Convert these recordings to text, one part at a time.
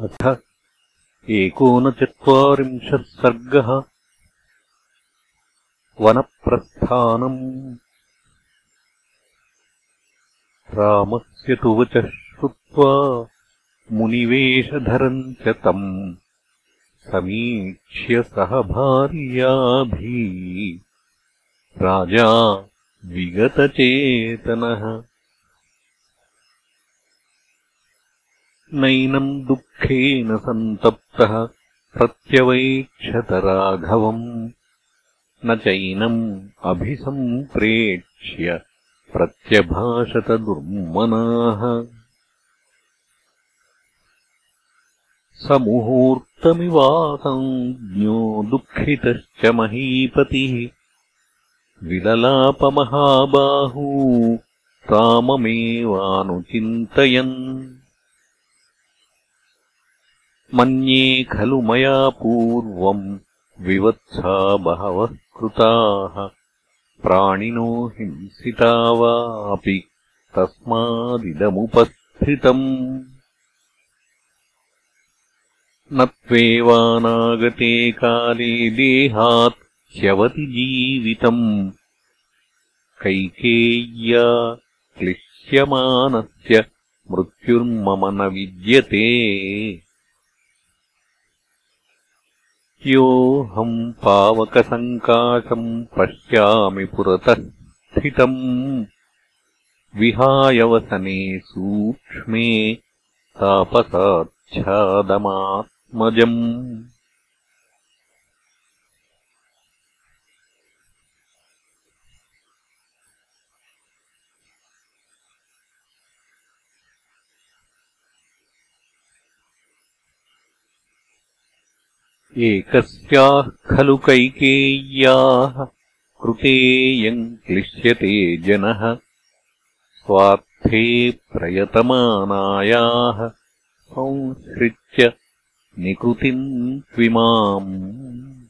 अथ एकोनचत्वारिंशत् सर्गः वनप्रस्थानम्। रामस्य तु वचः श्रुत्वा मुनिवेशधरम् च तम् समीक्ष्य सह भार्याभिः। राजा विगतचेतनः नैनम् दुःखेन सन्तप्तः प्रत्यवैक्षतराघवम्। न चैनम् अभिसम्प्रेक्ष्य प्रत्यभाषत दुर्मनाः स मुहूर्तमिवासञ्ज्ञो दुःखितश्च महीपतिः। विललापमहाबाहू राममेवानुचिन्तयन् मन्ये खलु मया पूर्वम् विवत्सा बहवः कृताः। प्राणिनो हिंसिता वापि तस्मादिदमुपस्थितम्। न त्वेवानागते काले देहात् ह्यवति जीवितम्। कैकेय्या क्लिश्यमानस्य मृत्युर्मम न विद्यते योऽहम् पावकसङ्काशम् पश्यामि पुरतः स्थितम् विहायवसने सूक्ष्मे तापसाच्छादमात्मजम् एकस्याः खलु कैकेय्याः कृतेयम् क्लिश्यते जनः। स्वार्थे प्रयतमानायाः संसृत्य निकृतिम् त्विमाम्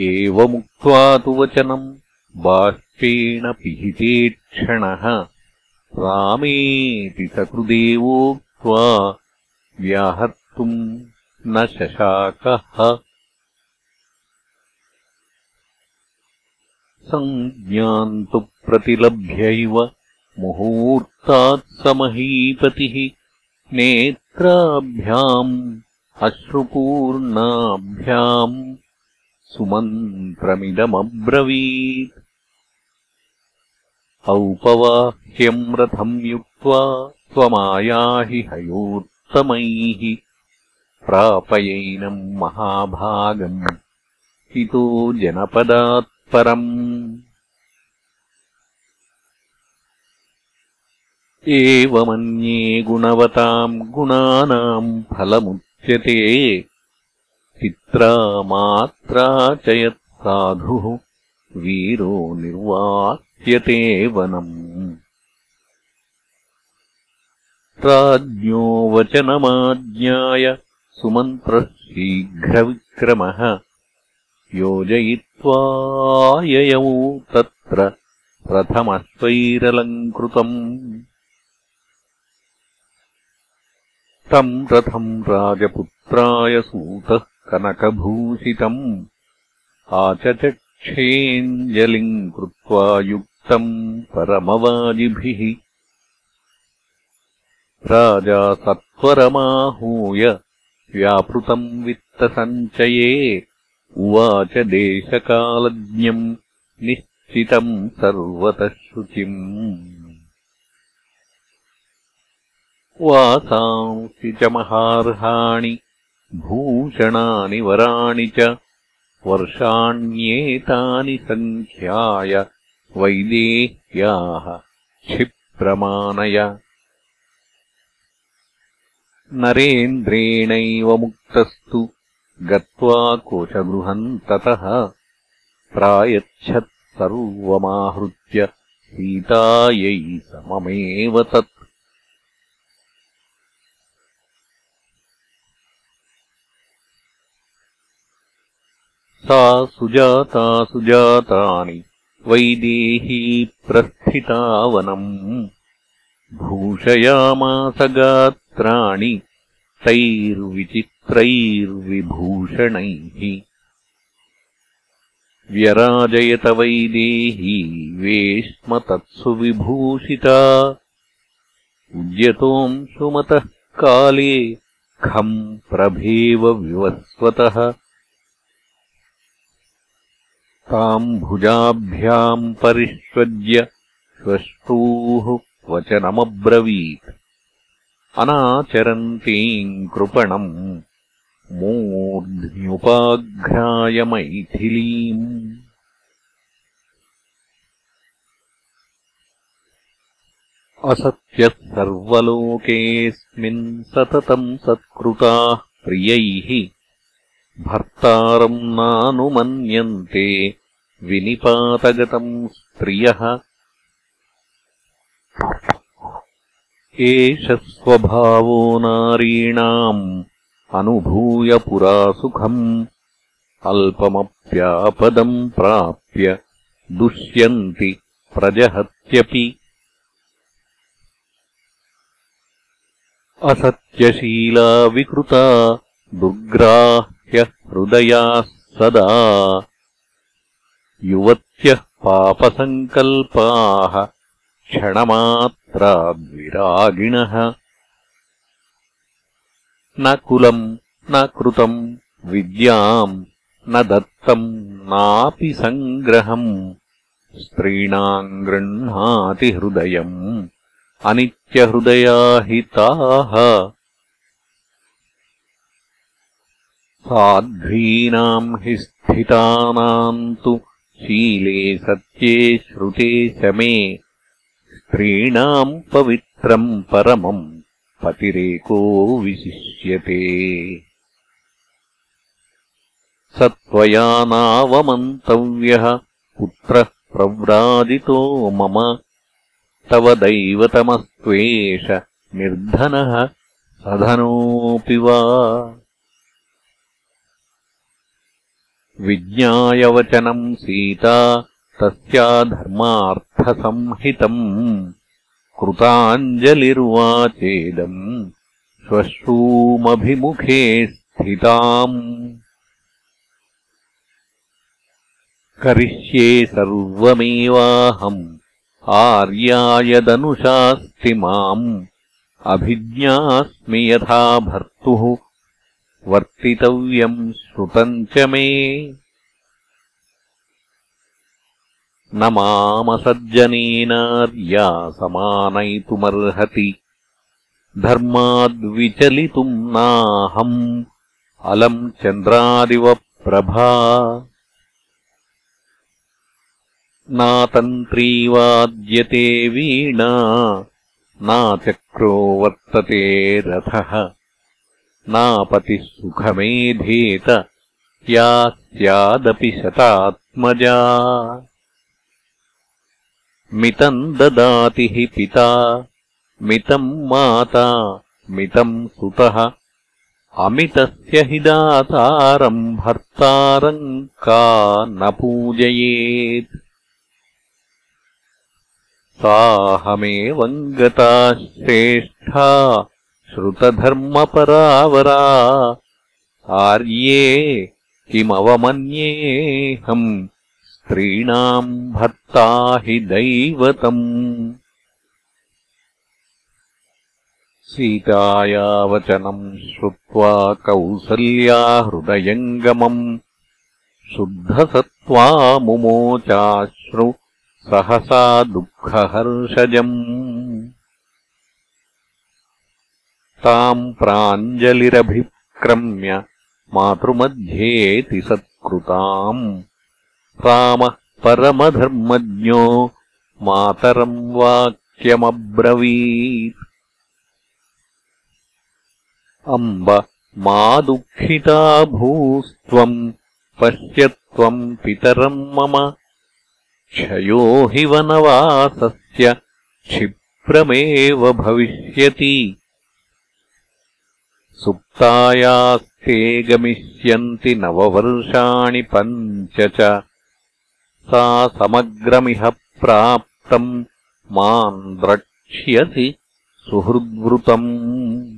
एवमुक्त्वा तु वचनम् बाष्पेण पिहितेक्षणः। रामेति सकृदेवोक्त्वा न शशाकः। सञ्ज्ञान्तु प्रतिलभ्यैव मुहूर्तात् समहीपतिः। नेत्राभ्याम् अश्रुपूर्णाभ्याम् सुमन्त्रमिदमब्रवीत्। औपवाह्यम् रथम् युक्त्वा त्वमायाहि हयोत्तमैः प्रापयैनम् महाभागम्। हितो जनपदात्परम्। एवमन्ये गुणवताम् गुणानाम् फलमुच्यते। पित्रा मात्रा च यत्साधुः वीरो निर्वाह्यते वनम्। राज्ञो वचनमाज्ञाय सुमन्त्रः शीघ्रविक्रमः योजयित्वाययौ तत्र रथमश्वैरलङ्कृतम् तम् रथम् राजपुत्राय सूतः कनकभूषितम्। आचचक्षेऽञ्जलिम् कृत्वा युक्तम् परमवाजिभिः। राजा सत्वरमाहूय व्यापृतम् वित्तसञ्चये उवाच देशकालज्ञम् निश्चितम् सर्वतः शुचिम् वासांसि च महार्हाणि भूषणानि वराणि च वर्षाण्येतानि सङ्ख्याय वैदेह्याः क्षिप्रमाणय नरेन्द्रेणैव मुक्तस्तु। गत्वा कोशगृहम् ततः प्रायच्छत् सर्वमाहृत्य सीतायै सममेव तत्। सा सुजाता सुजातानि वैदेही भूषयामासगात्राणि तैर्विचित्रैर्विभूषणैः व्यराजयत वैदेही वेश्म तत्सु विभूषिता उद्यतोऽंशुमतः काले खम् प्रभेव विवस्वतः। ताम् भुजाभ्याम् परिष्वज्य श्वश्रूः वचनमब्रवीत्। अनाचरन्तीम् कृपणम् मूर्ध्न्युपाघ्राय मैथिलीम् असत्यः सर्वलोकेऽस्मिन् सततम् सत्कृताः प्रियैः भर्तारम् नानुमन्यन्ते विनिपातगतम् स्त्रियः एष स्वभावो नारीणाम् अनुभूय पुरा सुखम् अल्पमप्यापदम् प्राप्य दुष्यन्ति प्रजहत्यपि। असत्यशीला विकृता दुर्ग्राह्यहृदयाः सदा। युवत्यः पापसङ्कल्पाः क्षणमात्राद्विरागिणः न कुलम् न कृतम् विद्याम् न दत्तम् नापि सङ्ग्रहम्। स्त्रीणाम् गृह्णाति हृदयम् अनित्यहृदया हि ताः साध्वीनाम् हि स्थितानाम् तु शीले सत्ये श्रुते शमे स्त्रीणाम् पवित्रम् परमम् पतिरेको विशिष्यते। स त्वया नावमन्तव्यः पुत्रः प्रव्राजितो मम। तव दैवतमस्त्वेष निर्धनः सधनोऽपि वा। विज्ञायवचनम् सीता तस्या धर्मार्थसंहितम् कृताञ्जलिर्वाचेदम् श्वश्रूमभिमुखे स्थिताम्। करिष्ये सर्वमेवाहम् आर्यायदनुशास्ति माम् अभिज्ञास्मि यथा भर्तुः वर्तितव्यम् श्रुतम् च मे न मामसज्जनेनार्या समानयितुमर्हति धर्माद्विचलितुम् नाहम् अलम् चन्द्रादिवप्रभा। नातन्त्रीवाद्यते वीणा नाचक्रो वर्तते रथः। नापतिः सुखमेधेत या स्यादपि शतात्मजा मितम् ददाति हि पिता मितम् माता मितम् सुतः। अमितस्य हि दातारम् भर्तारम् का न पूजयेत्। साहमेवम् गता श्रेष्ठा श्रुतधर्मपरावरा। आर्ये किमवमन्येऽहम् स्त्रीणाम् भर्ता हि दैवतम्। सीतायावचनम् श्रुत्वा कौसल्या हृदयङ्गमम् शुद्धसत्त्वा मुमोचाश्रु सहसा दुःखहर्षजम्। ताम् प्राञ्जलिरभिक्रम्य मातृमध्येति सत्कृताम् रामः परमधर्मज्ञो मातरम् वाक्यमब्रवीत्। अम्ब मा दुःखिता भूस्त्वम् पश्य त्वम् पितरम् मम। क्षयो हि वनवासस्य क्षिप्रमेव भविष्यति। सुप्तायास्ते गमिष्यन्ति नववर्षाणि पञ्च च सा समग्रमिह प्राप्तम्। माम् वक्ष्यसि सुहृद्वृतम्।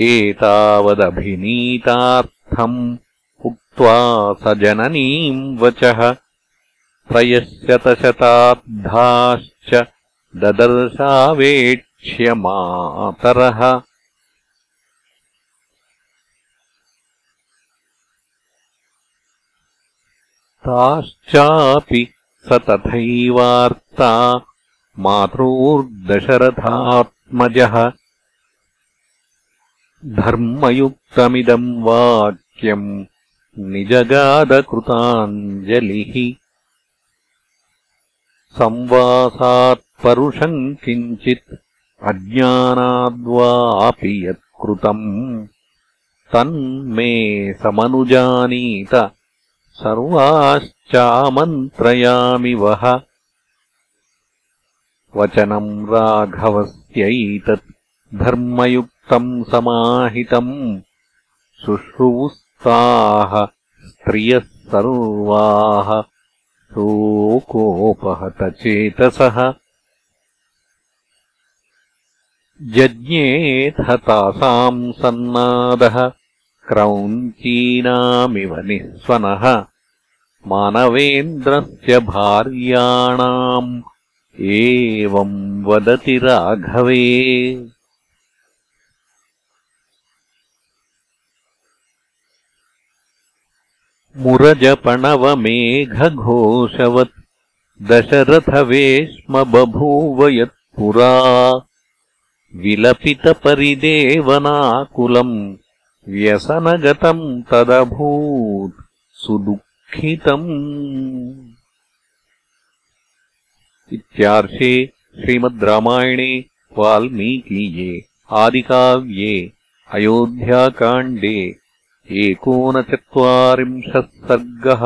एतावदभिनीतार्थम् उक्त्वा स जननीम् वचः। त्रयशतशताब्धाश्च ददर्शावेक्ष्यमातरः ताश्चापि स तथैवार्ता मातॄर्दशरथात्मजः धर्मयुक्तमिदम् वाक्यम् निजगादकृताञ्जलिः। संवासात्परुषम् किञ्चित् अज्ञानाद्वापि यत्कृतम् तन्मे समनुजानीत सर्वाश्चामन्त्रयामि वः वचनम् राघवस्यैतत् धर्मयुक्तम् समाहितम् शुश्रुवुस्ताः स्त्रियः सर्वाः शोकोपहतचेतसः। जज्ञेथ तासाम् सन्नादः क्रौञ्चीनामिव निःस्वनः मानवेन्द्रस्य भार्याणाम् एवम् वदति राघवे। मुरजपणवमेघघोषवत् दशरथवेश्म बभूव यत्पुरा विलपितपरिदेवनाकुलम् व्यसनगतम् तदभूत् सुदुःखितम् इत्यार्षे श्रीमद् रामायणे वाल्मीकीये आदिकाव्ये अयोध्याकाण्डे एकोनचत्वारिंशः सर्गः